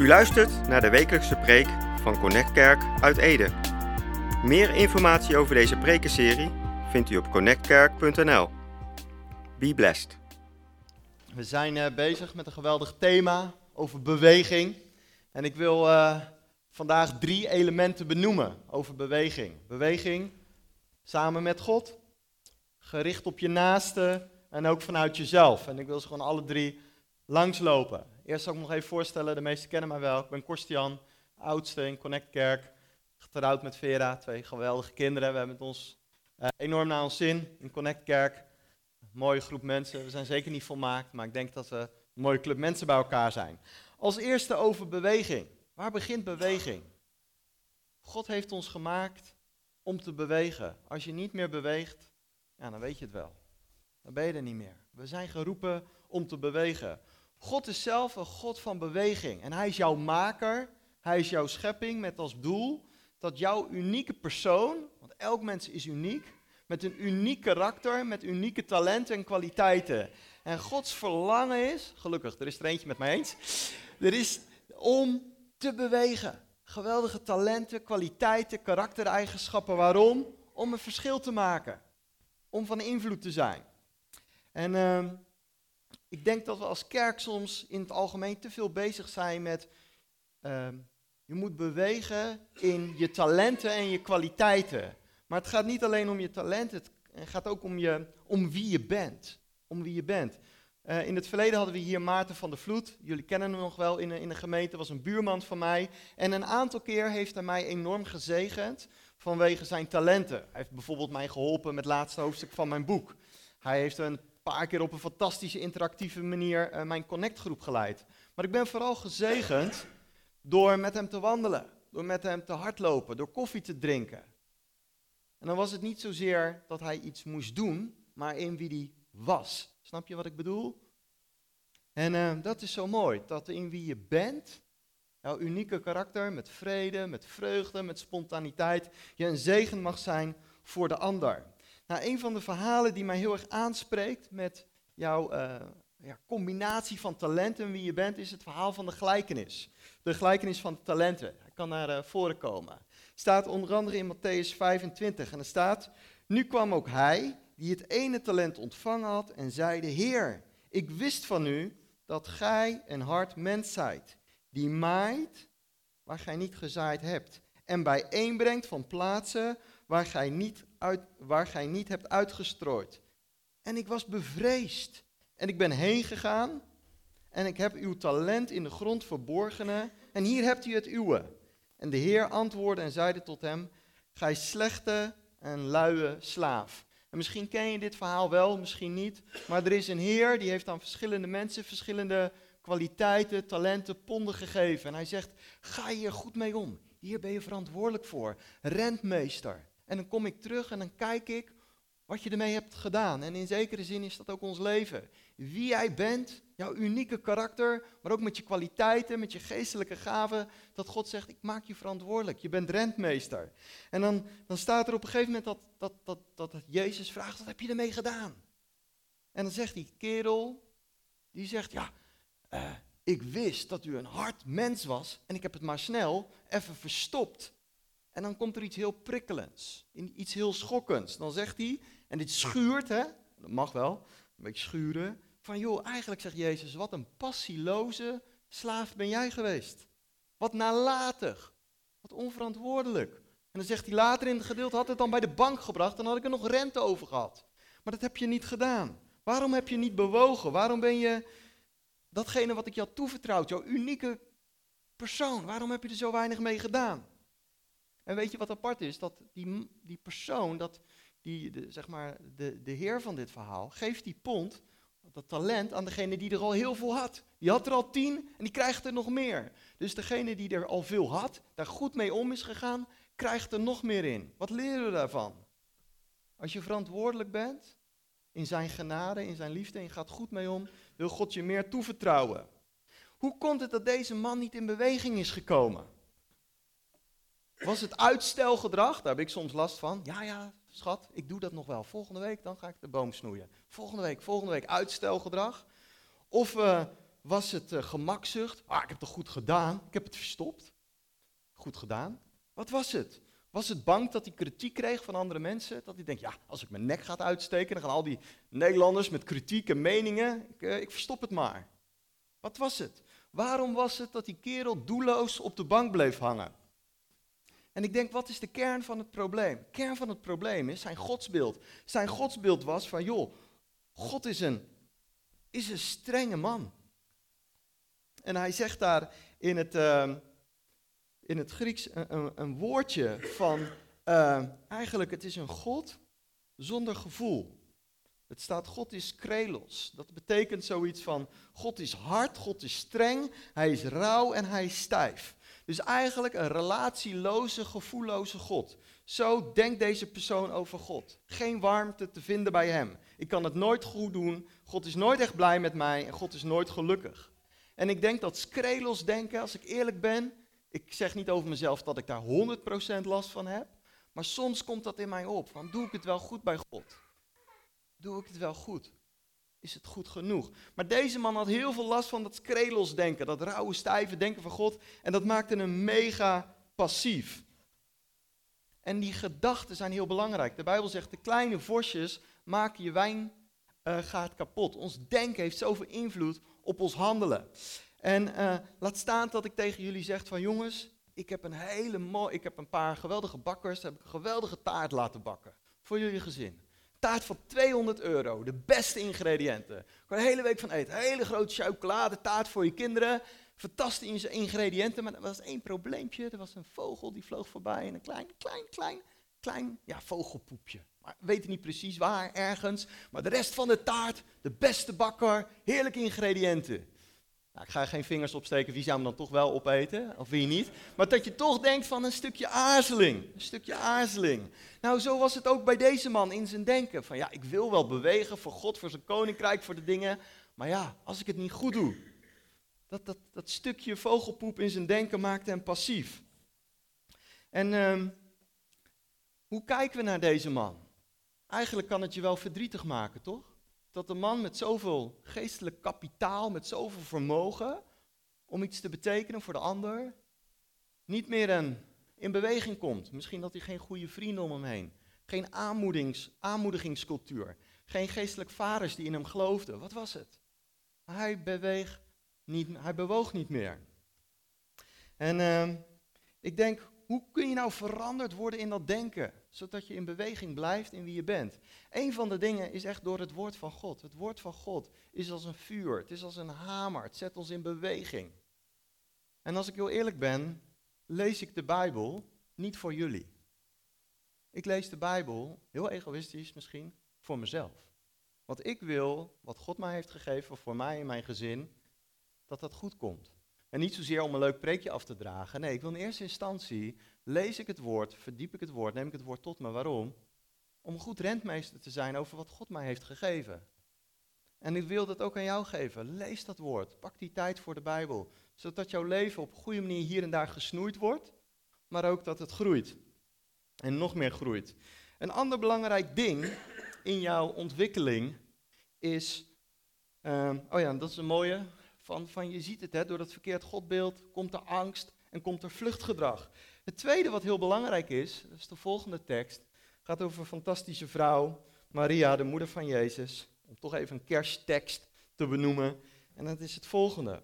U luistert naar de wekelijkse preek van Connect Kerk uit Ede. Meer informatie over deze prekenserie vindt u op connectkerk.nl. Be blessed. We zijn eh, bezig met een geweldig thema over beweging. En ik wil eh, vandaag drie elementen benoemen over beweging. Beweging samen met God, gericht op je naaste en ook vanuit jezelf. En ik wil ze gewoon alle drie langslopen. Eerst zal ik nog even voorstellen, de meesten kennen mij wel. Ik ben Korstian, oudste in Connect Kerk. Getrouwd met Vera, twee geweldige kinderen. We hebben het ons eh, enorm naar ons zin in Connect Kerk. Mooie groep mensen. We zijn zeker niet volmaakt, maar ik denk dat we een mooie club mensen bij elkaar zijn. Als eerste over beweging. Waar begint beweging? God heeft ons gemaakt om te bewegen. Als je niet meer beweegt, ja, dan weet je het wel. Dan ben je er niet meer. We zijn geroepen om te bewegen. God is zelf een God van beweging. En hij is jouw maker. Hij is jouw schepping met als doel dat jouw unieke persoon, want elk mens is uniek, met een uniek karakter, met unieke talenten en kwaliteiten. En Gods verlangen is, gelukkig, er is er eentje met mij eens, er is om te bewegen. Geweldige talenten, kwaliteiten, karaktereigenschappen. Waarom? Om een verschil te maken. Om van invloed te zijn. En uh, ik denk dat we als kerk soms in het algemeen te veel bezig zijn met. Uh, je moet bewegen in je talenten en je kwaliteiten. Maar het gaat niet alleen om je talenten, het gaat ook om, je, om wie je bent. Om wie je bent. Uh, in het verleden hadden we hier Maarten van der Vloed. Jullie kennen hem nog wel in de, in de gemeente, was een buurman van mij. En een aantal keer heeft hij mij enorm gezegend vanwege zijn talenten. Hij heeft bijvoorbeeld mij geholpen met het laatste hoofdstuk van mijn boek. Hij heeft een paar keer op een fantastische interactieve manier uh, mijn connectgroep geleid. Maar ik ben vooral gezegend door met hem te wandelen, door met hem te hardlopen, door koffie te drinken. En dan was het niet zozeer dat hij iets moest doen, maar in wie hij was. Snap je wat ik bedoel? En uh, dat is zo mooi, dat in wie je bent, jouw unieke karakter, met vrede, met vreugde, met spontaniteit, je een zegen mag zijn voor de ander. Nou, een van de verhalen die mij heel erg aanspreekt met jouw uh, ja, combinatie van talenten en wie je bent, is het verhaal van de gelijkenis. De gelijkenis van de talenten. Hij kan naar uh, voren komen. Staat onder andere in Matthäus 25 en er staat, nu kwam ook hij, die het ene talent ontvangen had en zeide, Heer, ik wist van u dat gij een hard mens zijt, die maait waar gij niet gezaaid hebt, en bijeenbrengt van plaatsen waar gij niet, uit, waar gij niet hebt uitgestrooid. En ik was bevreesd, en ik ben heen gegaan, en ik heb uw talent in de grond verborgene, en hier hebt u het uwe. En de Heer antwoordde en zeide tot hem, gij slechte en luie slaaf. En misschien ken je dit verhaal wel, misschien niet. Maar er is een Heer die heeft aan verschillende mensen verschillende kwaliteiten, talenten, ponden gegeven. En hij zegt: ga hier goed mee om. Hier ben je verantwoordelijk voor. Rentmeester. En dan kom ik terug en dan kijk ik wat je ermee hebt gedaan. En in zekere zin is dat ook ons leven. Wie jij bent, jouw unieke karakter, maar ook met je kwaliteiten, met je geestelijke gaven, dat God zegt, ik maak je verantwoordelijk, je bent rentmeester. En dan, dan staat er op een gegeven moment dat, dat, dat, dat, dat Jezus vraagt, wat heb je ermee gedaan? En dan zegt die kerel, die zegt, ja, uh, ik wist dat u een hard mens was en ik heb het maar snel even verstopt. En dan komt er iets heel prikkelends, iets heel schokkends. Dan zegt hij, en dit schuurt, hè, dat mag wel, een beetje schuren, van joh, eigenlijk zegt Jezus, wat een passieloze slaaf ben jij geweest. Wat nalatig, wat onverantwoordelijk. En dan zegt hij later in het gedeelte, had het dan bij de bank gebracht, dan had ik er nog rente over gehad. Maar dat heb je niet gedaan. Waarom heb je niet bewogen? Waarom ben je datgene wat ik had toevertrouwd, jouw unieke persoon, waarom heb je er zo weinig mee gedaan? En weet je wat apart is? Dat die, die persoon, dat die, de, zeg maar, de, de heer van dit verhaal, geeft die pond, dat talent, aan degene die er al heel veel had. Die had er al tien en die krijgt er nog meer. Dus degene die er al veel had, daar goed mee om is gegaan, krijgt er nog meer in. Wat leren we daarvan? Als je verantwoordelijk bent, in zijn genade, in zijn liefde, en je gaat goed mee om, wil God je meer toevertrouwen. Hoe komt het dat deze man niet in beweging is gekomen? Was het uitstelgedrag? Daar heb ik soms last van. Ja, ja, schat, ik doe dat nog wel. Volgende week dan ga ik de boom snoeien. Volgende week, volgende week uitstelgedrag. Of uh, was het uh, gemakzucht? Ah, ik heb het goed gedaan. Ik heb het verstopt. Goed gedaan. Wat was het? Was het bang dat hij kritiek kreeg van andere mensen? Dat hij denkt, ja, als ik mijn nek ga uitsteken, dan gaan al die Nederlanders met kritiek en meningen, ik, uh, ik verstop het maar. Wat was het? Waarom was het dat die kerel doelloos op de bank bleef hangen? En ik denk, wat is de kern van het probleem? Kern van het probleem is zijn godsbeeld. Zijn godsbeeld was van, joh, God is een, is een strenge man. En hij zegt daar in het, uh, in het Grieks een, een, woordje van, uh, eigenlijk het is een God zonder gevoel. Het staat God is krelos. Dat betekent zoiets van God is hard, God is streng, hij is rauw en hij is stijf. Dus eigenlijk een relatieloze, gevoelloze God. Zo denkt deze persoon over God. Geen warmte te vinden bij hem. Ik kan het nooit goed doen. God is nooit echt blij met mij en God is nooit gelukkig. En ik denk dat skrelos denken, als ik eerlijk ben, ik zeg niet over mezelf dat ik daar 100% last van heb, maar soms komt dat in mij op. Van doe ik het wel goed bij God? Doe ik het wel goed? Is het goed genoeg? Maar deze man had heel veel last van dat skrelos denken, dat rauwe, stijve denken van God. En dat maakte hem mega passief. En die gedachten zijn heel belangrijk. De Bijbel zegt, de kleine vosjes maken je wijn uh, gaat kapot. Ons denken heeft zoveel invloed op ons handelen. En uh, laat staan dat ik tegen jullie zeg van jongens, ik heb een hele mooi, ik heb een paar geweldige bakkers, heb ik een geweldige taart laten bakken voor jullie gezin. Taart van 200 euro, de beste ingrediënten. Er een hele week van eten. Hele grote chocoladetaart voor je kinderen. Fantastische ingrediënten, maar er was één probleempje. Er was een vogel die vloog voorbij en een klein, klein, klein, klein ja, vogelpoepje. Maar we weten niet precies waar, ergens. Maar de rest van de taart, de beste bakker, heerlijke ingrediënten. Nou, ik ga geen vingers opsteken, wie zou hem dan toch wel opeten, of wie niet. Maar dat je toch denkt van een stukje aarzeling, een stukje aarzeling. Nou, zo was het ook bij deze man in zijn denken. Van ja, ik wil wel bewegen voor God, voor zijn koninkrijk, voor de dingen. Maar ja, als ik het niet goed doe. Dat, dat, dat stukje vogelpoep in zijn denken maakte hem passief. En uh, hoe kijken we naar deze man? Eigenlijk kan het je wel verdrietig maken, toch? Dat een man met zoveel geestelijk kapitaal, met zoveel vermogen om iets te betekenen voor de ander, niet meer een, in beweging komt. Misschien dat hij geen goede vrienden om hem heen, geen aanmoedigingscultuur, geen geestelijk vaders die in hem geloofden. Wat was het? Hij, beweeg niet, hij bewoog niet meer. En uh, ik denk, hoe kun je nou veranderd worden in dat denken? Zodat je in beweging blijft in wie je bent. Een van de dingen is echt door het woord van God. Het woord van God is als een vuur. Het is als een hamer. Het zet ons in beweging. En als ik heel eerlijk ben, lees ik de Bijbel niet voor jullie. Ik lees de Bijbel, heel egoïstisch misschien, voor mezelf. Want ik wil, wat God mij heeft gegeven voor mij en mijn gezin, dat dat goed komt. En niet zozeer om een leuk preekje af te dragen. Nee, ik wil in eerste instantie lees ik het woord, verdiep ik het woord, neem ik het woord tot me. Waarom? Om een goed rentmeester te zijn over wat God mij heeft gegeven. En ik wil dat ook aan jou geven. Lees dat woord. Pak die tijd voor de Bijbel. Zodat jouw leven op een goede manier hier en daar gesnoeid wordt, maar ook dat het groeit. En nog meer groeit. Een ander belangrijk ding in jouw ontwikkeling is. Uh, oh ja, dat is een mooie. Van, van je ziet het, hè, door dat verkeerd godbeeld komt er angst en komt er vluchtgedrag. Het tweede wat heel belangrijk is, dat is de volgende tekst, gaat over een fantastische vrouw, Maria, de moeder van Jezus. Om toch even een kersttekst te benoemen. En dat is het volgende.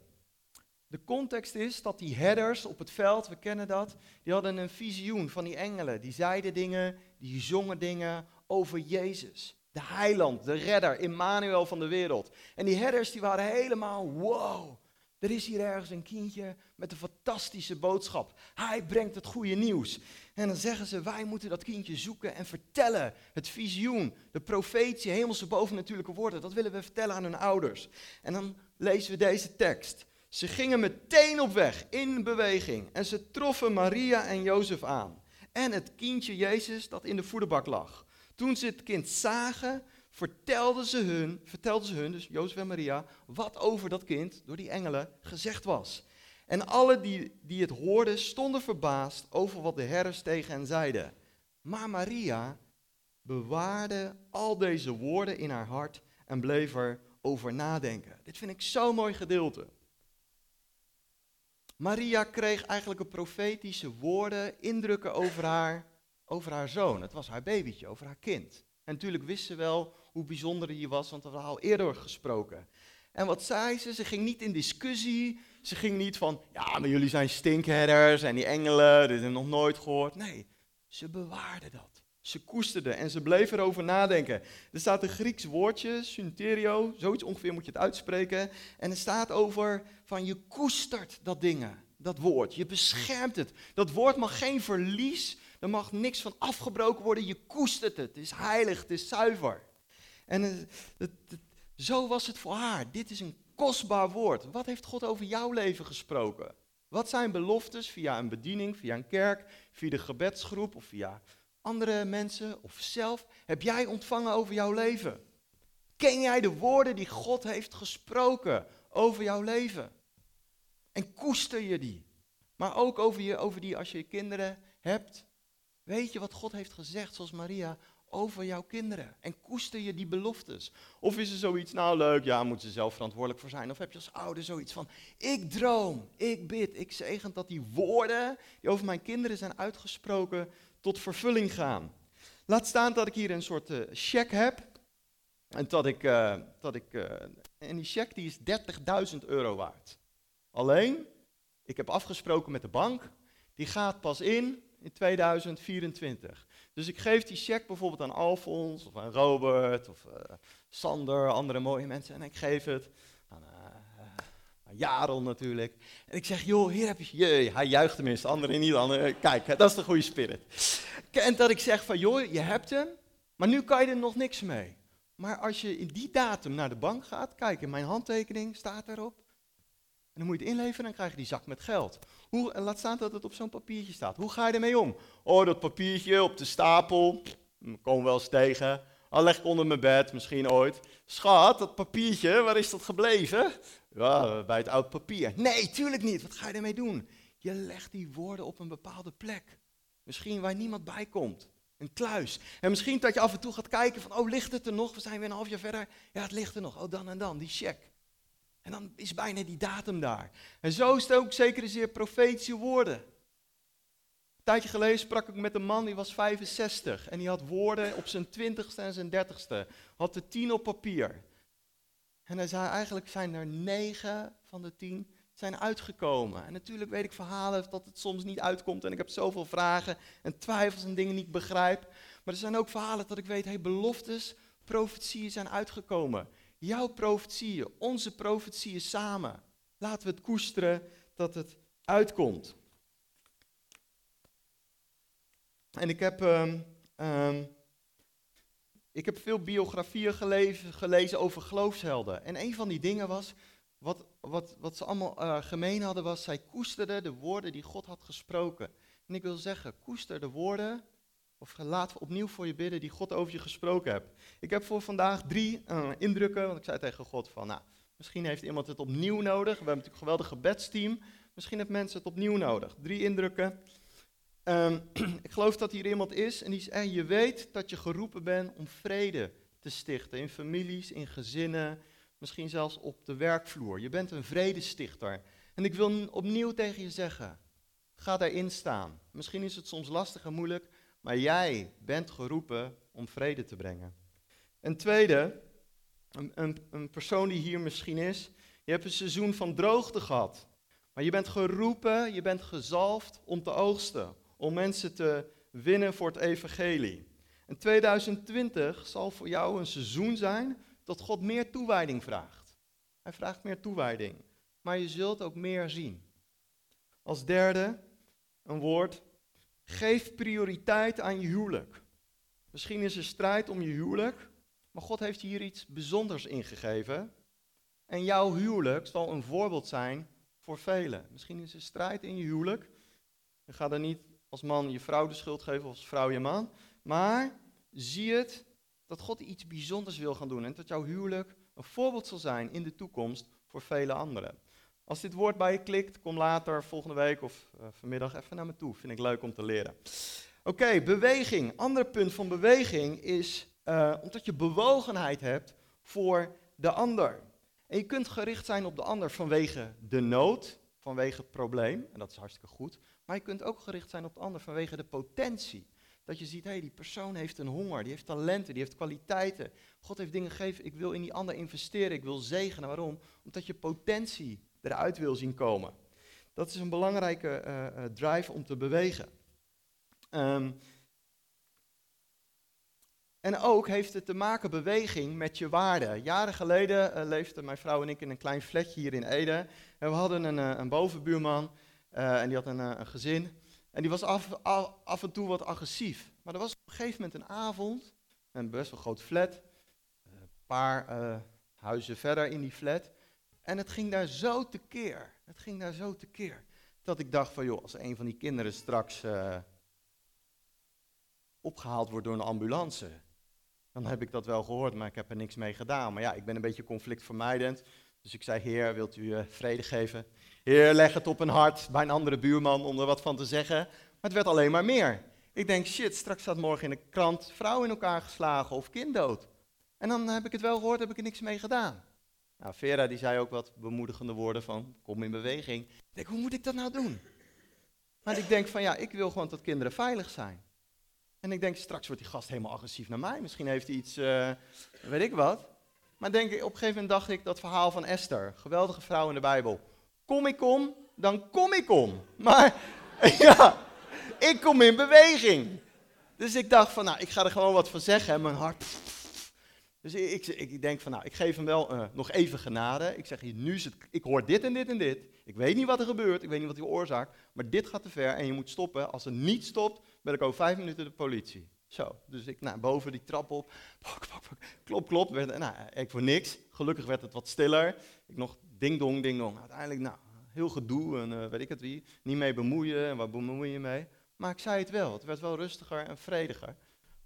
De context is dat die herders op het veld, we kennen dat, die hadden een visioen van die engelen. Die zeiden dingen, die zongen dingen over Jezus. De heiland, de redder, Immanuel van de wereld. En die herders die waren helemaal, wow, er is hier ergens een kindje met een fantastische boodschap. Hij brengt het goede nieuws. En dan zeggen ze, wij moeten dat kindje zoeken en vertellen. Het visioen, de profetie, hemelse bovennatuurlijke woorden, dat willen we vertellen aan hun ouders. En dan lezen we deze tekst. Ze gingen meteen op weg, in beweging. En ze troffen Maria en Jozef aan. En het kindje Jezus dat in de voederbak lag. Toen ze het kind zagen, vertelden ze hun, vertelden ze hun, dus Jozef en Maria, wat over dat kind door die engelen gezegd was. En alle die, die het hoorden stonden verbaasd over wat de herders tegen hen zeiden. Maar Maria bewaarde al deze woorden in haar hart en bleef er over nadenken. Dit vind ik zo'n mooi gedeelte. Maria kreeg eigenlijk een profetische woorden, indrukken over haar, over haar zoon. Het was haar babytje, over haar kind. En natuurlijk wist ze wel hoe bijzonder hij was, want we hadden al eerder gesproken. En wat zei ze? Ze ging niet in discussie. Ze ging niet van, ja, maar jullie zijn stinkherders en die engelen, dit heb ik nog nooit gehoord. Nee, ze bewaarde dat. Ze koesterde en ze bleef erover nadenken. Er staat een Grieks woordje, synterio, zoiets ongeveer moet je het uitspreken. En er staat over van je koestert dat dingen, dat woord. Je beschermt het. Dat woord mag geen verlies, er mag niks van afgebroken worden. Je koestert het. Het is heilig, het is zuiver. En zo was het voor haar. Dit is een kostbaar woord. Wat heeft God over jouw leven gesproken? Wat zijn beloftes via een bediening, via een kerk, via de gebedsgroep of via andere mensen of zelf heb jij ontvangen over jouw leven? Ken jij de woorden die God heeft gesproken over jouw leven? En koester je die? Maar ook over, je, over die als je kinderen hebt. Weet je wat God heeft gezegd, zoals Maria, over jouw kinderen? En koester je die beloftes? Of is er zoiets, nou leuk, ja, moeten ze zelf verantwoordelijk voor zijn? Of heb je als ouder zoiets van, ik droom, ik bid, ik zegen dat die woorden die over mijn kinderen zijn uitgesproken, tot vervulling gaan. Laat staan dat ik hier een soort uh, cheque heb. En dat ik, uh, dat ik uh, en die cheque die is 30.000 euro waard. Alleen, ik heb afgesproken met de bank, die gaat pas in in 2024. Dus ik geef die cheque bijvoorbeeld aan Alfons of aan Robert of Sander, andere mooie mensen. En ik geef het aan Jarel natuurlijk. En ik zeg, joh, hier heb je, je hij juicht tenminste, anderen niet, anderen, kijk, dat is de goede spirit. En dat ik zeg van, joh, je hebt hem, maar nu kan je er nog niks mee. Maar als je in die datum naar de bank gaat, kijk, in mijn handtekening staat erop. En dan moet je het inleveren en dan krijg je die zak met geld. Hoe, laat staan dat het op zo'n papiertje staat. Hoe ga je ermee om? Oh, dat papiertje op de stapel, kom wel eens tegen. Al leg ik onder mijn bed, misschien ooit. Schat, dat papiertje, waar is dat gebleven? Ja, bij het oud papier. Nee, tuurlijk niet. Wat ga je ermee doen? Je legt die woorden op een bepaalde plek. Misschien waar niemand bij komt. Een kluis. En misschien dat je af en toe gaat kijken van, oh, ligt het er nog? We zijn weer een half jaar verder. Ja, het ligt er nog. Oh, dan en dan, die check. En dan is bijna die datum daar. En zo is het ook zeker zeer profetische woorden. Een tijdje geleden sprak ik met een man, die was 65. En die had woorden op zijn twintigste en zijn dertigste. Had er tien op papier. En hij zei, eigenlijk zijn er negen van de tien zijn uitgekomen. En natuurlijk weet ik verhalen dat het soms niet uitkomt en ik heb zoveel vragen en twijfels en dingen niet begrijp. Maar er zijn ook verhalen dat ik weet, hey, beloftes, profetieën zijn uitgekomen. Jouw profetieën, onze profetieën samen. Laten we het koesteren dat het uitkomt. En ik heb um, um, ik heb veel biografieën gelezen, over geloofshelden. En een van die dingen was, wat, wat, wat ze allemaal uh, gemeen hadden, was zij koesterden de woorden die God had gesproken. En ik wil zeggen, koester de woorden, of laat opnieuw voor je bidden die God over je gesproken hebt. Ik heb voor vandaag drie uh, indrukken, want ik zei tegen God van, nou, misschien heeft iemand het opnieuw nodig. We hebben natuurlijk een geweldig gebedsteam. Misschien heeft mensen het opnieuw nodig. Drie indrukken. Um, ik geloof dat hier iemand is en die zegt, je weet dat je geroepen bent om vrede te stichten in families, in gezinnen, misschien zelfs op de werkvloer. Je bent een vredestichter. En ik wil opnieuw tegen je zeggen, ga daarin staan. Misschien is het soms lastig en moeilijk, maar jij bent geroepen om vrede te brengen. Een tweede, een, een, een persoon die hier misschien is, je hebt een seizoen van droogte gehad. Maar je bent geroepen, je bent gezalfd om te oogsten om mensen te winnen voor het evangelie. En 2020 zal voor jou een seizoen zijn dat God meer toewijding vraagt. Hij vraagt meer toewijding, maar je zult ook meer zien. Als derde, een woord, geef prioriteit aan je huwelijk. Misschien is er strijd om je huwelijk, maar God heeft hier iets bijzonders ingegeven. En jouw huwelijk zal een voorbeeld zijn voor velen. Misschien is er strijd in je huwelijk. Je gaat er niet als man je vrouw de schuld geven of als vrouw je man. Maar zie het dat God iets bijzonders wil gaan doen en dat jouw huwelijk een voorbeeld zal zijn in de toekomst voor vele anderen. Als dit woord bij je klikt, kom later, volgende week of uh, vanmiddag even naar me toe. Vind ik leuk om te leren. Oké, beweging. Ander punt van beweging is uh, omdat je bewogenheid hebt voor de ander. En je kunt gericht zijn op de ander vanwege de nood, vanwege het probleem, en dat is hartstikke goed. Maar je kunt ook gericht zijn op de ander vanwege de potentie. Dat je ziet, hé, hey, die persoon heeft een honger, die heeft talenten, die heeft kwaliteiten. God heeft dingen gegeven, ik wil in die ander investeren, ik wil zegenen. Waarom? Omdat je potentie eruit wil zien komen. Dat is een belangrijke uh, drive om te bewegen. Um, en ook heeft het te maken, beweging, met je waarden. Jaren geleden uh, leefden mijn vrouw en ik in een klein flatje hier in Ede. En we hadden een, een bovenbuurman en die had een, een, gezin. En die was af, af, af, en toe wat agressief. Maar er was op een gegeven moment een avond, een best wel groot flat, een paar huizen verder in die flat. En het ging daar zo tekeer, het ging daar zo tekeer, dat ik dacht van joh, als een van die kinderen straks opgehaald wordt door een ambulance, dan heb ik dat wel gehoord, maar ik heb er niks mee gedaan. Maar ja, ik ben een beetje conflictvermijdend. Dus ik zei, heer, wilt u uh, vrede geven? Heer, leg het op een hart bij een andere buurman om er wat van te zeggen. Maar het werd alleen maar meer. Ik denk, shit, straks staat morgen in de krant vrouw in elkaar geslagen of kind dood. En dan heb ik het wel gehoord, heb ik er niks mee gedaan. Nou, Vera die zei ook wat bemoedigende woorden van, kom in beweging. Ik denk, hoe moet ik dat nou doen? Maar ik denk van, ja, ik wil gewoon dat kinderen veilig zijn. En ik denk, straks wordt die gast helemaal agressief naar mij. Misschien heeft hij iets, uh, weet ik wat. Maar denk, op een gegeven moment dacht ik, dat verhaal van Esther, geweldige vrouw in de Bijbel. Kom ik om, dan kom ik om. Maar ja, ik kom in beweging. Dus ik dacht van, nou, ik ga er gewoon wat van zeggen. En mijn hart... Dus ik, ik, ik denk van, nou, ik geef hem wel uh, nog even genade. Ik zeg, nu is het, ik hoor dit en dit en dit. Ik weet niet wat er gebeurt, ik weet niet wat die oorzaak, maar dit gaat te ver en je moet stoppen. Als het niet stopt, ben ik over vijf minuten de politie. Zo, dus ik nou, boven die trap op, klop, klop, nou, ik voor niks. Gelukkig werd het wat stiller. Ik nog ding dong, ding dong. Uiteindelijk, nou, heel gedoe en uh, weet ik het wie. Niet mee bemoeien en waar bemoei je mee. Maar ik zei het wel, het werd wel rustiger en vrediger.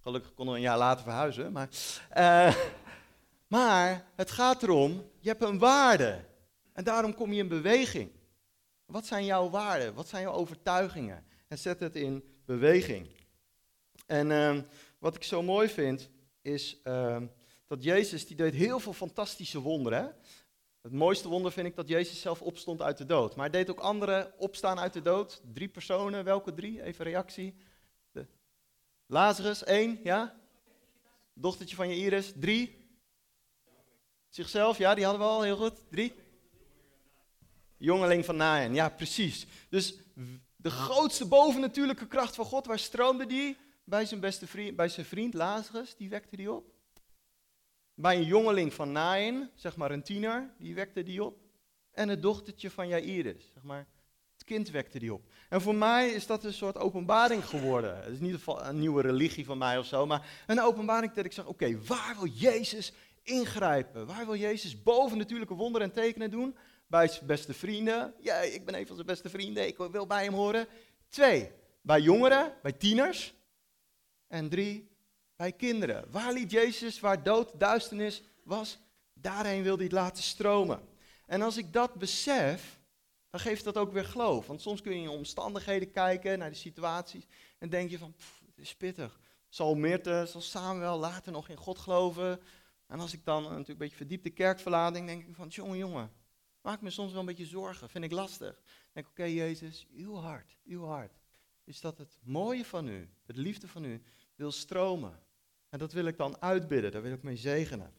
Gelukkig konden we een jaar later verhuizen, maar... Uh, maar het gaat erom, je hebt een waarde. En daarom kom je in beweging. Wat zijn jouw waarden? Wat zijn jouw overtuigingen? En zet het in beweging. En uh, wat ik zo mooi vind, is uh, dat Jezus, die deed heel veel fantastische wonderen. Het mooiste wonder vind ik dat Jezus zelf opstond uit de dood. Maar hij deed ook anderen opstaan uit de dood. Drie personen, welke drie? Even reactie. Lazarus, één, ja? Dochtertje van je Iris, drie. Zichzelf, ja, die hadden we al, heel goed. Drie. Jongeling van Naen, ja precies. Dus de grootste bovennatuurlijke kracht van God, waar stroomde die? Bij zijn beste vriend, bij zijn vriend Lazarus, die wekte die op. Bij een jongeling van Nain, zeg maar een tiener, die wekte die op. En het dochtertje van Jairus, zeg maar, het kind wekte die op. En voor mij is dat een soort openbaring geworden. Het is niet een nieuwe religie van mij of zo, maar een openbaring dat ik zeg, oké, waar wil Jezus ingrijpen? Waar wil Jezus bovennatuurlijke wonderen en tekenen doen? bij zijn beste vrienden. Ja, ik ben een van zijn beste vrienden, ik wil bij hem horen. Twee, bij jongeren, bij tieners. En drie, bij kinderen. Waar liet Jezus, waar dood, duisternis was, daarheen wil hij het laten stromen. En als ik dat besef, dan geeft dat ook weer geloof. Want soms kun je in omstandigheden kijken, naar de situaties, en denk je van, pff, het is pittig. Zal Meerte, zal Samuel later nog in God geloven? En als ik dan natuurlijk een beetje verdiepte kerk verlaat, denk ik van, jongen, jongen, Maak me soms wel een beetje zorgen, vind ik lastig. Denk, oké Jezus, uw hart, uw hart. Is dat het mooie van u, het liefde van u, wil stromen. En dat wil ik dan uitbidden, daar wil ik mee zegenen.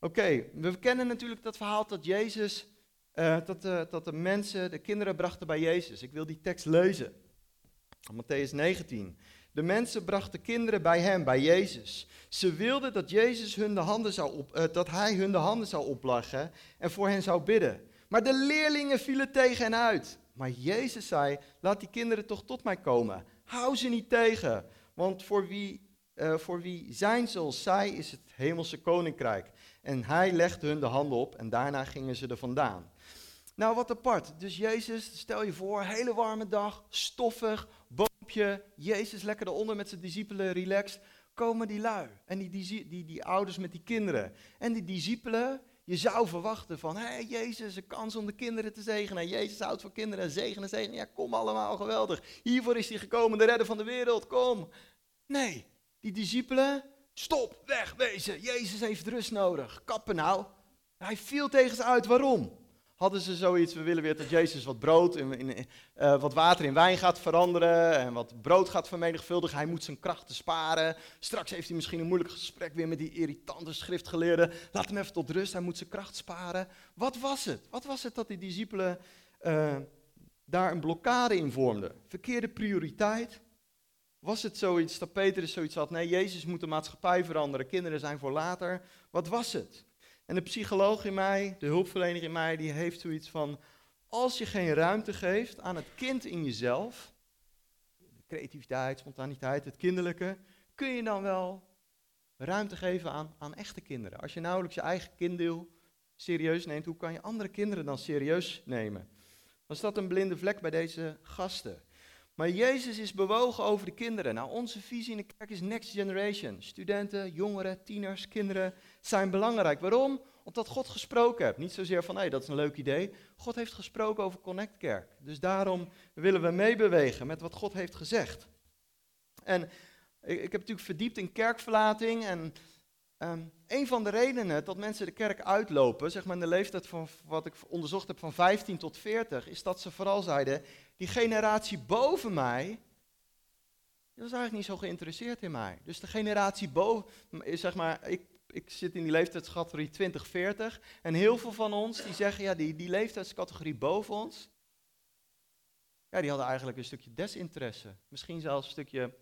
Oké, we kennen natuurlijk dat verhaal dat Jezus, uh, dat, de, dat de mensen, de kinderen brachten bij Jezus. Ik wil die tekst lezen. Matthäus 19. De mensen brachten kinderen bij hem, bij Jezus. Ze wilden dat, Jezus hun de handen zou op, uh, dat hij hun de handen zou opleggen en voor hen zou bidden. Maar de leerlingen vielen tegen hen uit. Maar Jezus zei, laat die kinderen toch tot mij komen. Hou ze niet tegen, want voor wie, uh, voor wie zijn zoals zij is het hemelse koninkrijk. En hij legde hun de handen op en daarna gingen ze er vandaan. Nou, wat apart. Dus Jezus, stel je voor, hele warme dag, stoffig, boompje, Jezus lekker eronder met zijn discipelen, relaxed. Komen die lui en die, die, die, die ouders met die kinderen. En die discipelen, je zou verwachten van, hé hey, Jezus, een kans om de kinderen te zegenen. Jezus houdt voor kinderen, zegenen, zegenen. Ja, kom allemaal, geweldig. Hiervoor is hij gekomen, de redder van de wereld, kom. Nee, die discipelen, stop, wegwezen. Jezus heeft rust nodig. Kappen nou. Hij viel tegen ze uit. Waarom? Hadden ze zoiets, we willen weer dat Jezus wat brood, in, in uh, wat water in wijn gaat veranderen en wat brood gaat vermenigvuldigen. Hij moet zijn krachten sparen. Straks heeft hij misschien een moeilijk gesprek weer met die irritante schriftgeleerden. Laat hem even tot rust, hij moet zijn kracht sparen. Wat was het? Wat was het dat die discipelen uh, daar een blokkade in vormden? Verkeerde prioriteit? Was het zoiets dat Petrus zoiets had? Nee, Jezus moet de maatschappij veranderen, kinderen zijn voor later. Wat was het? En de psycholoog in mij, de hulpverlener in mij, die heeft zoiets van, als je geen ruimte geeft aan het kind in jezelf, creativiteit, spontaniteit, het kinderlijke, kun je dan wel ruimte geven aan, aan echte kinderen. Als je nauwelijks je eigen kinddeel serieus neemt, hoe kan je andere kinderen dan serieus nemen? Was dat een blinde vlek bij deze gasten? Maar Jezus is bewogen over de kinderen. Nou, onze visie in de kerk is next generation. Studenten, jongeren, tieners, kinderen zijn belangrijk. Waarom? Omdat God gesproken heeft. Niet zozeer van, hé, hey, dat is een leuk idee. God heeft gesproken over Connect Kerk. Dus daarom willen we meebewegen met wat God heeft gezegd. En ik, ik heb natuurlijk verdiept in kerkverlating en Um, een van de redenen dat mensen de kerk uitlopen, zeg maar in de leeftijd van wat ik onderzocht heb van 15 tot 40, is dat ze vooral zeiden, die generatie boven mij, die was eigenlijk niet zo geïnteresseerd in mij. Dus de generatie boven, zeg maar, ik, ik zit in die leeftijdscategorie 20, 40, en heel veel van ons die zeggen, ja, die, die leeftijdscategorie boven ons, ja, die hadden eigenlijk een stukje desinteresse. Misschien zelfs een stukje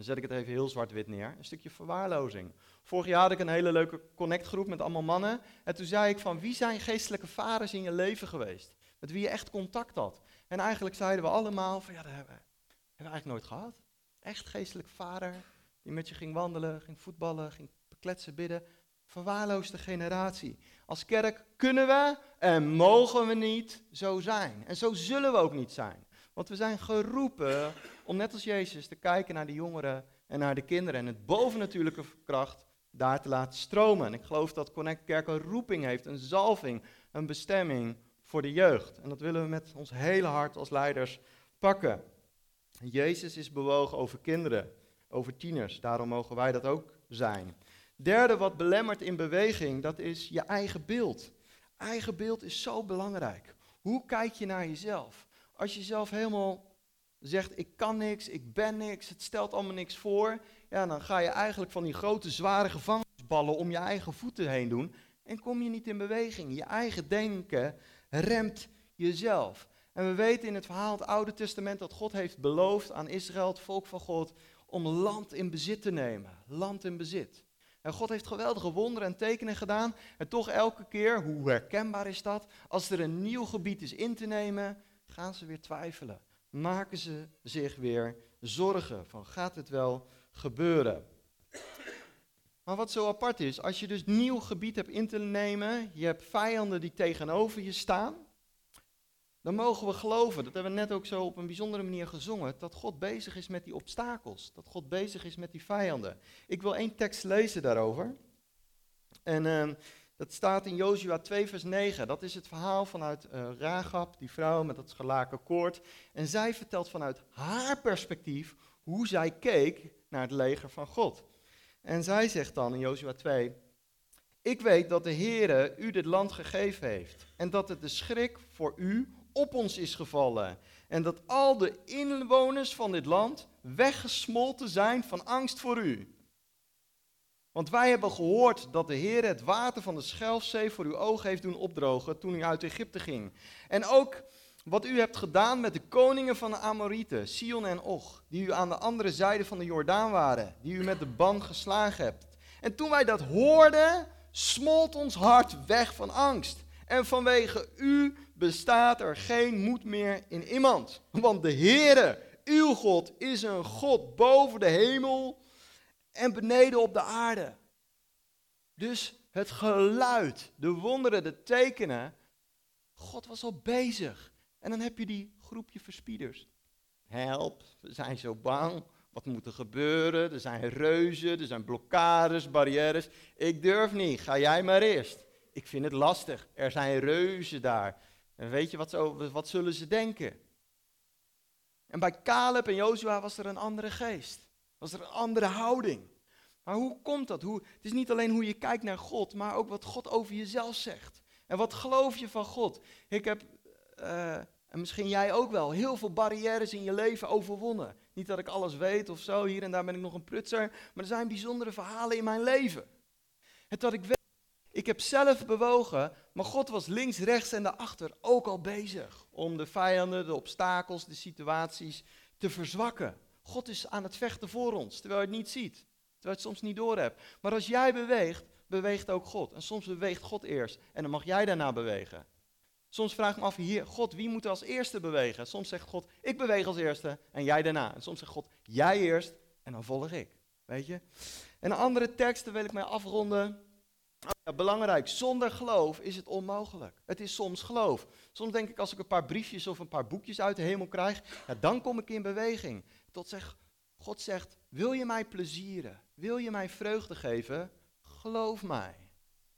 dan zet ik het even heel zwart-wit neer. Een stukje verwaarlozing. Vorig jaar had ik een hele leuke connectgroep met allemaal mannen. En toen zei ik van wie zijn geestelijke vaders in je leven geweest? Met wie je echt contact had. En eigenlijk zeiden we allemaal van ja, dat hebben we, hebben we eigenlijk nooit gehad. Echt geestelijk vader die met je ging wandelen, ging voetballen, ging kletsen, bidden. Verwaarloosde generatie. Als kerk kunnen we en mogen we niet zo zijn. En zo zullen we ook niet zijn. Want we zijn geroepen om net als Jezus te kijken naar de jongeren en naar de kinderen en het bovennatuurlijke kracht daar te laten stromen. En ik geloof dat Connect Kerk een roeping heeft, een zalving, een bestemming voor de jeugd. En dat willen we met ons hele hart als leiders pakken. Jezus is bewogen over kinderen, over tieners, daarom mogen wij dat ook zijn. Derde wat belemmert in beweging, dat is je eigen beeld. Eigen beeld is zo belangrijk. Hoe kijk je naar jezelf? Als je zelf helemaal zegt, ik kan niks, ik ben niks, het stelt allemaal niks voor, ja, dan ga je eigenlijk van die grote zware gevangenisballen om je eigen voeten heen doen en kom je niet in beweging. Je eigen denken remt jezelf. En we weten in het verhaal het Oude Testament dat God heeft beloofd aan Israël, het volk van God, om land in bezit te nemen. Land in bezit. En God heeft geweldige wonderen en tekenen gedaan. En toch elke keer, hoe herkenbaar is dat? Als er een nieuw gebied is in te nemen, gaan ze weer twijfelen. Maken ze zich weer zorgen van gaat het wel gebeuren? Maar wat zo apart is, als je dus nieuw gebied hebt in te nemen, je hebt vijanden die tegenover je staan, dan mogen we geloven, dat hebben we net ook zo op een bijzondere manier gezongen, dat God bezig is met die obstakels, dat God bezig is met die vijanden. Ik wil één tekst lezen daarover. En uh, dat staat in Jozua 2, vers 9. Dat is het verhaal vanuit uh, Rahab, die vrouw met dat gelaken koord. En zij vertelt vanuit haar perspectief hoe zij keek naar het leger van God. En zij zegt dan in Jozua 2: Ik weet dat de Heere u dit land gegeven heeft. En dat het de schrik voor u op ons is gevallen. En dat al de inwoners van dit land weggesmolten zijn van angst voor u. Want wij hebben gehoord dat de Heer het water van de Schelfzee voor uw ogen heeft doen opdrogen toen u uit Egypte ging. En ook wat u hebt gedaan met de koningen van de Amorieten, Sion en Och, die u aan de andere zijde van de Jordaan waren, die u met de ban geslagen hebt. En toen wij dat hoorden, smolt ons hart weg van angst. En vanwege u bestaat er geen moed meer in iemand. Want de Heere, uw God, is een God boven de hemel en beneden op de aarde. Dus het geluid, de wonderen, de tekenen. God was al bezig. En dan heb je die groepje verspieders. Help, we zijn zo bang. Wat moet er gebeuren? Er zijn reuzen, er zijn blokkades, barrières. Ik durf niet, ga jij maar eerst. Ik vind het lastig, er zijn reuzen daar. En weet je wat, ze, wat zullen ze denken? En bij Caleb en Jozua was er een andere geest was er een andere houding. Maar hoe komt dat? Hoe, het is niet alleen hoe je kijkt naar God, maar ook wat God over jezelf zegt. En wat geloof je van God? Ik heb, uh, en misschien jij ook wel, heel veel barrières in je leven overwonnen. Niet dat ik alles weet of zo, hier en daar ben ik nog een prutser, maar er zijn bijzondere verhalen in mijn leven. Het dat ik ik heb zelf bewogen, maar God was links, rechts en daarachter ook al bezig om de vijanden, de obstakels, de situaties te verzwakken. God is aan het vechten voor ons, terwijl je het niet ziet, terwijl je het soms niet doorhebt. Maar als jij beweegt, beweegt ook God. En soms beweegt God eerst en dan mag jij daarna bewegen. Soms vraag ik me af, hier, God, wie moet als eerste bewegen? Soms zegt God, ik beweeg als eerste en jij daarna. En soms zegt God, jij eerst en dan volg ik. Weet je? En andere teksten wil ik mij afronden. Oh ja, belangrijk, zonder geloof is het onmogelijk. Het is soms geloof. Soms denk ik, als ik een paar briefjes of een paar boekjes uit de hemel krijg, ja, dan kom ik in beweging. Tot zeg, God zegt, wil je mij plezieren? Wil je mij vreugde geven? Geloof mij.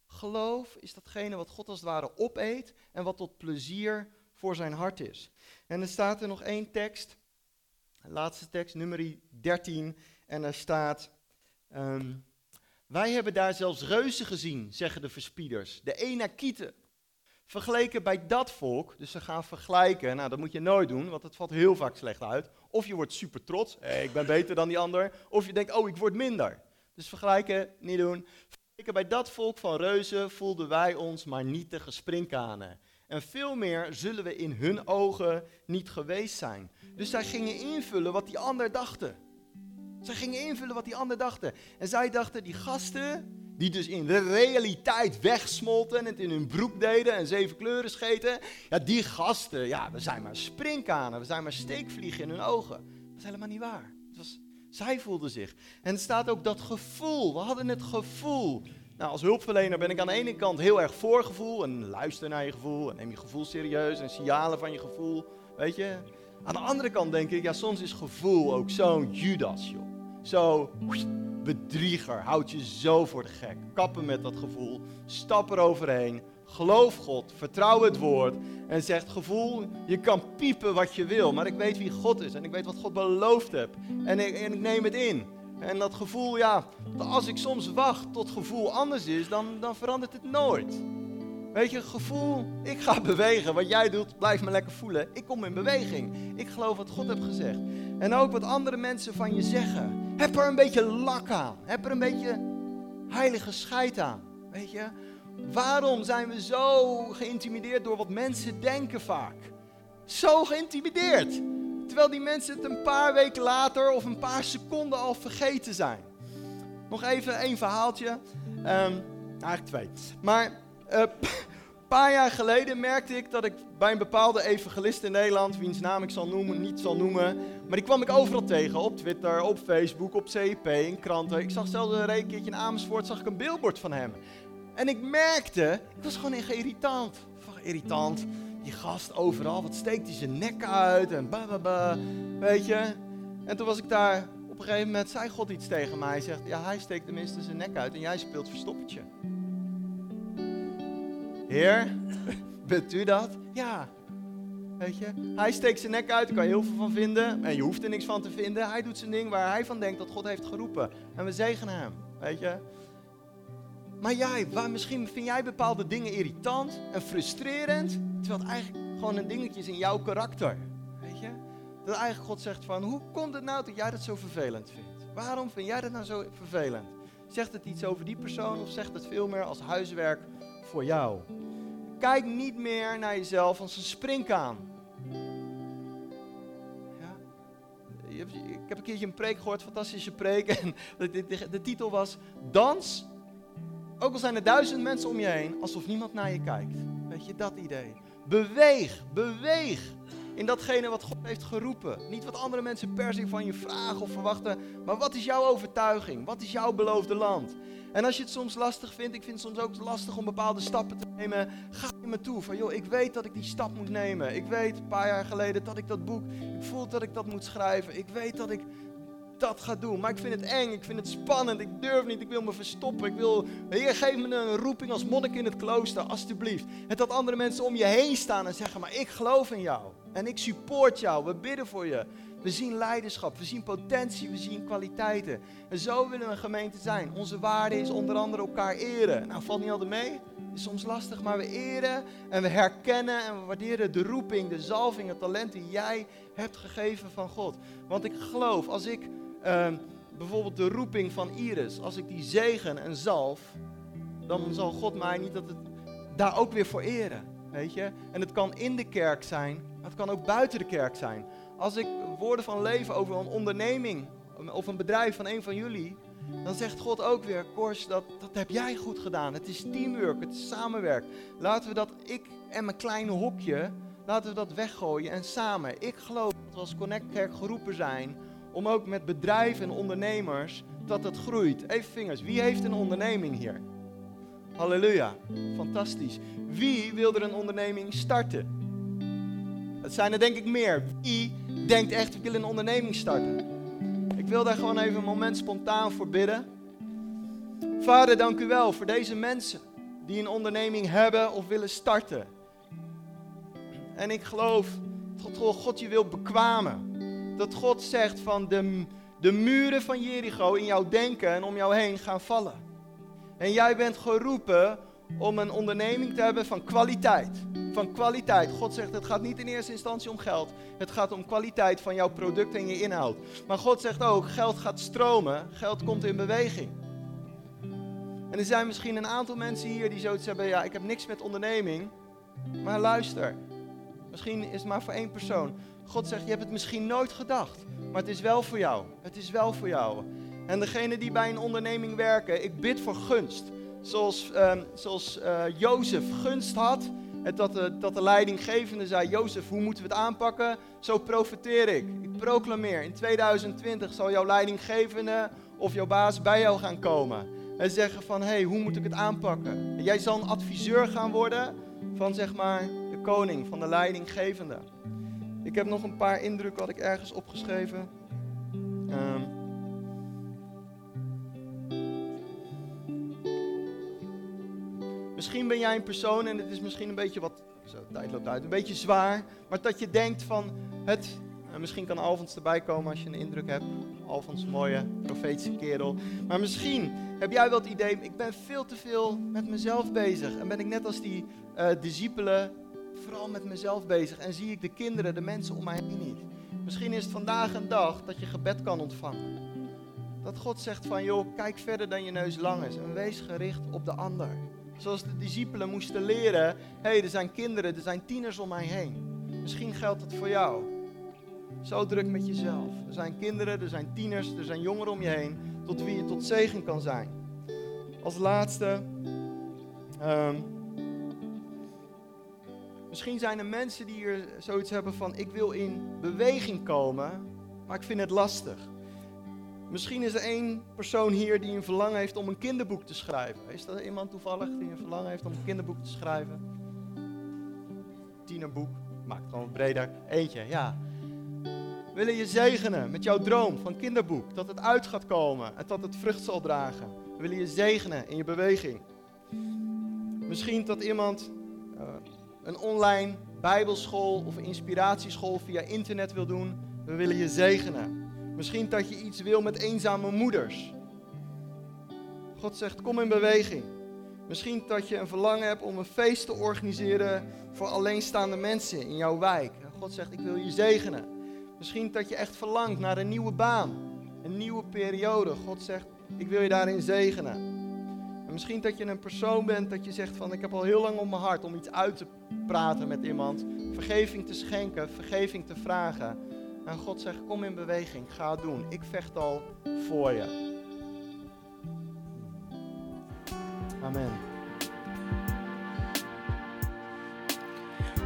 Geloof is datgene wat God als het ware opeet en wat tot plezier voor zijn hart is. En er staat er nog één tekst, laatste tekst, nummer 13, en er staat, ehm, wij hebben daar zelfs reuzen gezien, zeggen de verspieders, de Enakieten. Vergeleken bij dat volk, dus ze gaan vergelijken, nou dat moet je nooit doen, want het valt heel vaak slecht uit. Of je wordt super trots, hey, ik ben beter dan die ander, of je denkt, oh ik word minder. Dus vergelijken, niet doen. Bij dat volk van reuzen voelden wij ons maar niet te gesprinkanen. En veel meer zullen we in hun ogen niet geweest zijn. Dus zij gingen invullen wat die ander dachten. Zij gingen invullen wat die ander dachten. En zij dachten, die gasten, die dus in de realiteit wegsmolten en het in hun broek deden en zeven kleuren scheten. Ja, die gasten, ja, we zijn maar springkanen, we zijn maar steekvliegen in hun ogen. Dat is helemaal niet waar. Het was zij voelden zich. En het staat ook dat gevoel. We hadden het gevoel. Nou, als hulpverlener ben ik aan de ene kant heel erg voor gevoel en luister naar je gevoel en neem je gevoel serieus en signalen van je gevoel, weet je. Aan de andere kant denk ik, ja, soms is gevoel ook zo'n Judas, joh. Zo bedrieger, houd je zo voor de gek. Kappen met dat gevoel, stap er overheen, geloof God, vertrouw het woord en zegt gevoel, je kan piepen wat je wil, maar ik weet wie God is en ik weet wat God beloofd heeft en ik, en ik neem het in. En dat gevoel, ja, als ik soms wacht tot gevoel anders is, dan, dan verandert het nooit. Weet je, gevoel, ik ga bewegen. Wat jij doet, blijf me lekker voelen. Ik kom in beweging. Ik geloof wat God heeft gezegd. En ook wat andere mensen van je zeggen. Heb er een beetje lak aan. Heb er een beetje heilige scheid aan. Weet je, Waarom zijn we zo geïntimideerd door wat mensen denken vaak? Zo geïntimideerd. Terwijl die mensen het een paar weken later of een paar seconden al vergeten zijn. Nog even één verhaaltje. Um, eigenlijk twee. Maar een paar jaar geleden merkte ik dat ik bij een bepaalde evangelist in Nederland, wiens naam ik zal noemen, niet zal noemen, maar die kwam ik overal tegen. Op Twitter, op Facebook, op CEP, in kranten. Ik zag zelfs een keertje in Amersfoort zag ik een billboard van hem. En ik merkte, ik was gewoon echt irritant. Irritant. Die gast overal, wat steekt hij zijn nek uit en ba, weet je. En toen was ik daar, op een gegeven moment zei God iets tegen mij. Hij zegt, ja hij steekt tenminste zijn nek uit en jij speelt verstoppertje. Heer, bent u dat? Ja. Weet je, hij steekt zijn nek uit, daar kan je heel veel van vinden. En je hoeft er niks van te vinden. Hij doet zijn ding waar hij van denkt dat God heeft geroepen. En we zegenen hem, weet je. Maar jij, misschien vind jij bepaalde dingen irritant en frustrerend, terwijl het eigenlijk gewoon een dingetje is in jouw karakter. Weet je? Dat eigenlijk God zegt van, hoe komt het nou dat jij dat zo vervelend vindt? Waarom vind jij dat nou zo vervelend? Zegt het iets over die persoon of zegt het veel meer als huiswerk voor jou? Kijk niet meer naar jezelf als een springkaan. Ja? Ik heb een keertje een preek gehoord, fantastische preek. En de, titel was Dans ook al zijn er duizend mensen om je heen, alsof niemand naar je kijkt. Weet je, dat idee. Beweeg, beweeg in datgene wat God heeft geroepen. Niet wat andere mensen per se van je vragen of verwachten, maar wat is jouw overtuiging? Wat is jouw beloofde land? En als je het soms lastig vindt, ik vind het soms ook lastig om bepaalde stappen te nemen, ga je me toe van joh, ik weet dat ik die stap moet nemen. Ik weet een paar jaar geleden dat ik dat boek, ik voel dat ik dat moet schrijven. Ik weet dat ik dat ga doen. Maar ik vind het eng, ik vind het spannend, ik durf niet, ik wil me verstoppen. Ik wil, Heer, geef me een roeping als monnik in het klooster, alstublieft. En dat andere mensen om je heen staan en zeggen, maar ik geloof in jou. En ik support jou. We bidden voor je. We zien leiderschap, we zien potentie, we zien kwaliteiten. En zo willen we een gemeente zijn. Onze waarde is onder andere elkaar eren. Nou, valt niet altijd mee. Is soms lastig, maar we eren en we herkennen en we waarderen de roeping, de zalving, het talent die jij hebt gegeven van God. Want ik geloof, als ik ehm, bijvoorbeeld de roeping van Iris, als ik die zegen en zalf, dan zal God mij niet dat het daar ook weer voor eren. Weet je? En het kan in de kerk zijn, maar het kan ook buiten de kerk zijn. Als ik woorden van leven over een onderneming of een bedrijf van een van jullie, dan zegt God ook weer, Kors, dat, dat heb jij goed gedaan. Het is teamwork, het is samenwerk. Laten we dat, ik en mijn kleine hokje, laten we dat weggooien en samen. Ik geloof dat we als Connect Kerk geroepen zijn om ook met bedrijven en ondernemers dat het groeit. Even vingers, wie heeft een onderneming hier? Halleluja, fantastisch. Wie wil er een onderneming starten? Het zijn er denk ik meer. Wie denkt echt, ik wil een onderneming starten? Ik wil daar gewoon even een moment spontaan voor bidden. Vader, dank u wel voor deze mensen die een onderneming hebben of willen starten. En ik geloof dat God je wil bekwamen. Dat God zegt van de, de muren van Jericho in jouw denken en om jou heen gaan vallen. En jij bent geroepen om een onderneming te hebben van kwaliteit. Van kwaliteit. God zegt het gaat niet in eerste instantie om geld. Het gaat om kwaliteit van jouw product en je inhoud. Maar God zegt ook, geld gaat stromen. Geld komt in beweging. En er zijn misschien een aantal mensen hier die zoiets hebben, ja ik heb niks met onderneming. Maar luister, misschien is het maar voor één persoon. God zegt, je hebt het misschien nooit gedacht. Maar het is wel voor jou. Het is wel voor jou. En degene die bij een onderneming werken, ik bid voor gunst. Zoals, uh, zoals uh, Jozef gunst had. En dat de, dat de leidinggevende zei: Jozef, hoe moeten we het aanpakken? Zo profeteer ik. Ik proclameer: in 2020 zal jouw leidinggevende of jouw baas bij jou gaan komen. En zeggen: van, Hé, hey, hoe moet ik het aanpakken? En jij zal een adviseur gaan worden van zeg maar de koning, van de leidinggevende. Ik heb nog een paar indrukken, had ik ergens opgeschreven. Um, Misschien ben jij een persoon en het is misschien een beetje wat, zo, tijd loopt uit, een beetje zwaar. Maar dat je denkt van het, misschien kan Alfons erbij komen als je een indruk hebt. Alfons, mooie profetische kerel. Maar misschien heb jij wel het idee, ik ben veel te veel met mezelf bezig. En ben ik net als die uh, discipelen vooral met mezelf bezig. En zie ik de kinderen, de mensen om mij heen niet. Misschien is het vandaag een dag dat je gebed kan ontvangen. Dat God zegt van, joh, kijk verder dan je neus lang is. En wees gericht op de ander. Zoals de discipelen moesten leren: hé, hey, er zijn kinderen, er zijn tieners om mij heen. Misschien geldt het voor jou. Zo druk met jezelf. Er zijn kinderen, er zijn tieners, er zijn jongeren om je heen, tot wie je tot zegen kan zijn. Als laatste, um, misschien zijn er mensen die hier zoiets hebben van: ik wil in beweging komen, maar ik vind het lastig. Misschien is er één persoon hier die een verlangen heeft om een kinderboek te schrijven. Is er iemand toevallig die een verlangen heeft om een kinderboek te schrijven? Tienerboek, maak het gewoon breder. Eentje, ja. We willen je zegenen met jouw droom van kinderboek. Dat het uit gaat komen en dat het vrucht zal dragen. We willen je zegenen in je beweging. Misschien dat iemand uh, een online bijbelschool of inspiratieschool via internet wil doen. We willen je zegenen. Misschien dat je iets wil met eenzame moeders. God zegt, kom in beweging. Misschien dat je een verlangen hebt om een feest te organiseren voor alleenstaande mensen in jouw wijk. God zegt, ik wil je zegenen. Misschien dat je echt verlangt naar een nieuwe baan, een nieuwe periode. God zegt, ik wil je daarin zegenen. En misschien dat je een persoon bent dat je zegt van, ik heb al heel lang op mijn hart om iets uit te praten met iemand. Vergeving te schenken, vergeving te vragen. En God zegt, kom in beweging, ga doen. Ik vecht al voor je. Amen.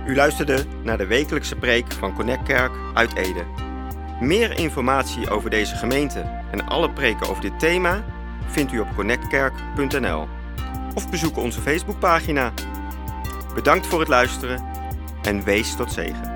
U luisterde naar de wekelijkse preek van Connect Kerk uit Ede. Meer informatie over deze gemeente en alle preken over dit thema vindt u op connectkerk.nl of bezoek onze Facebookpagina. Bedankt voor het luisteren en wees tot zegen.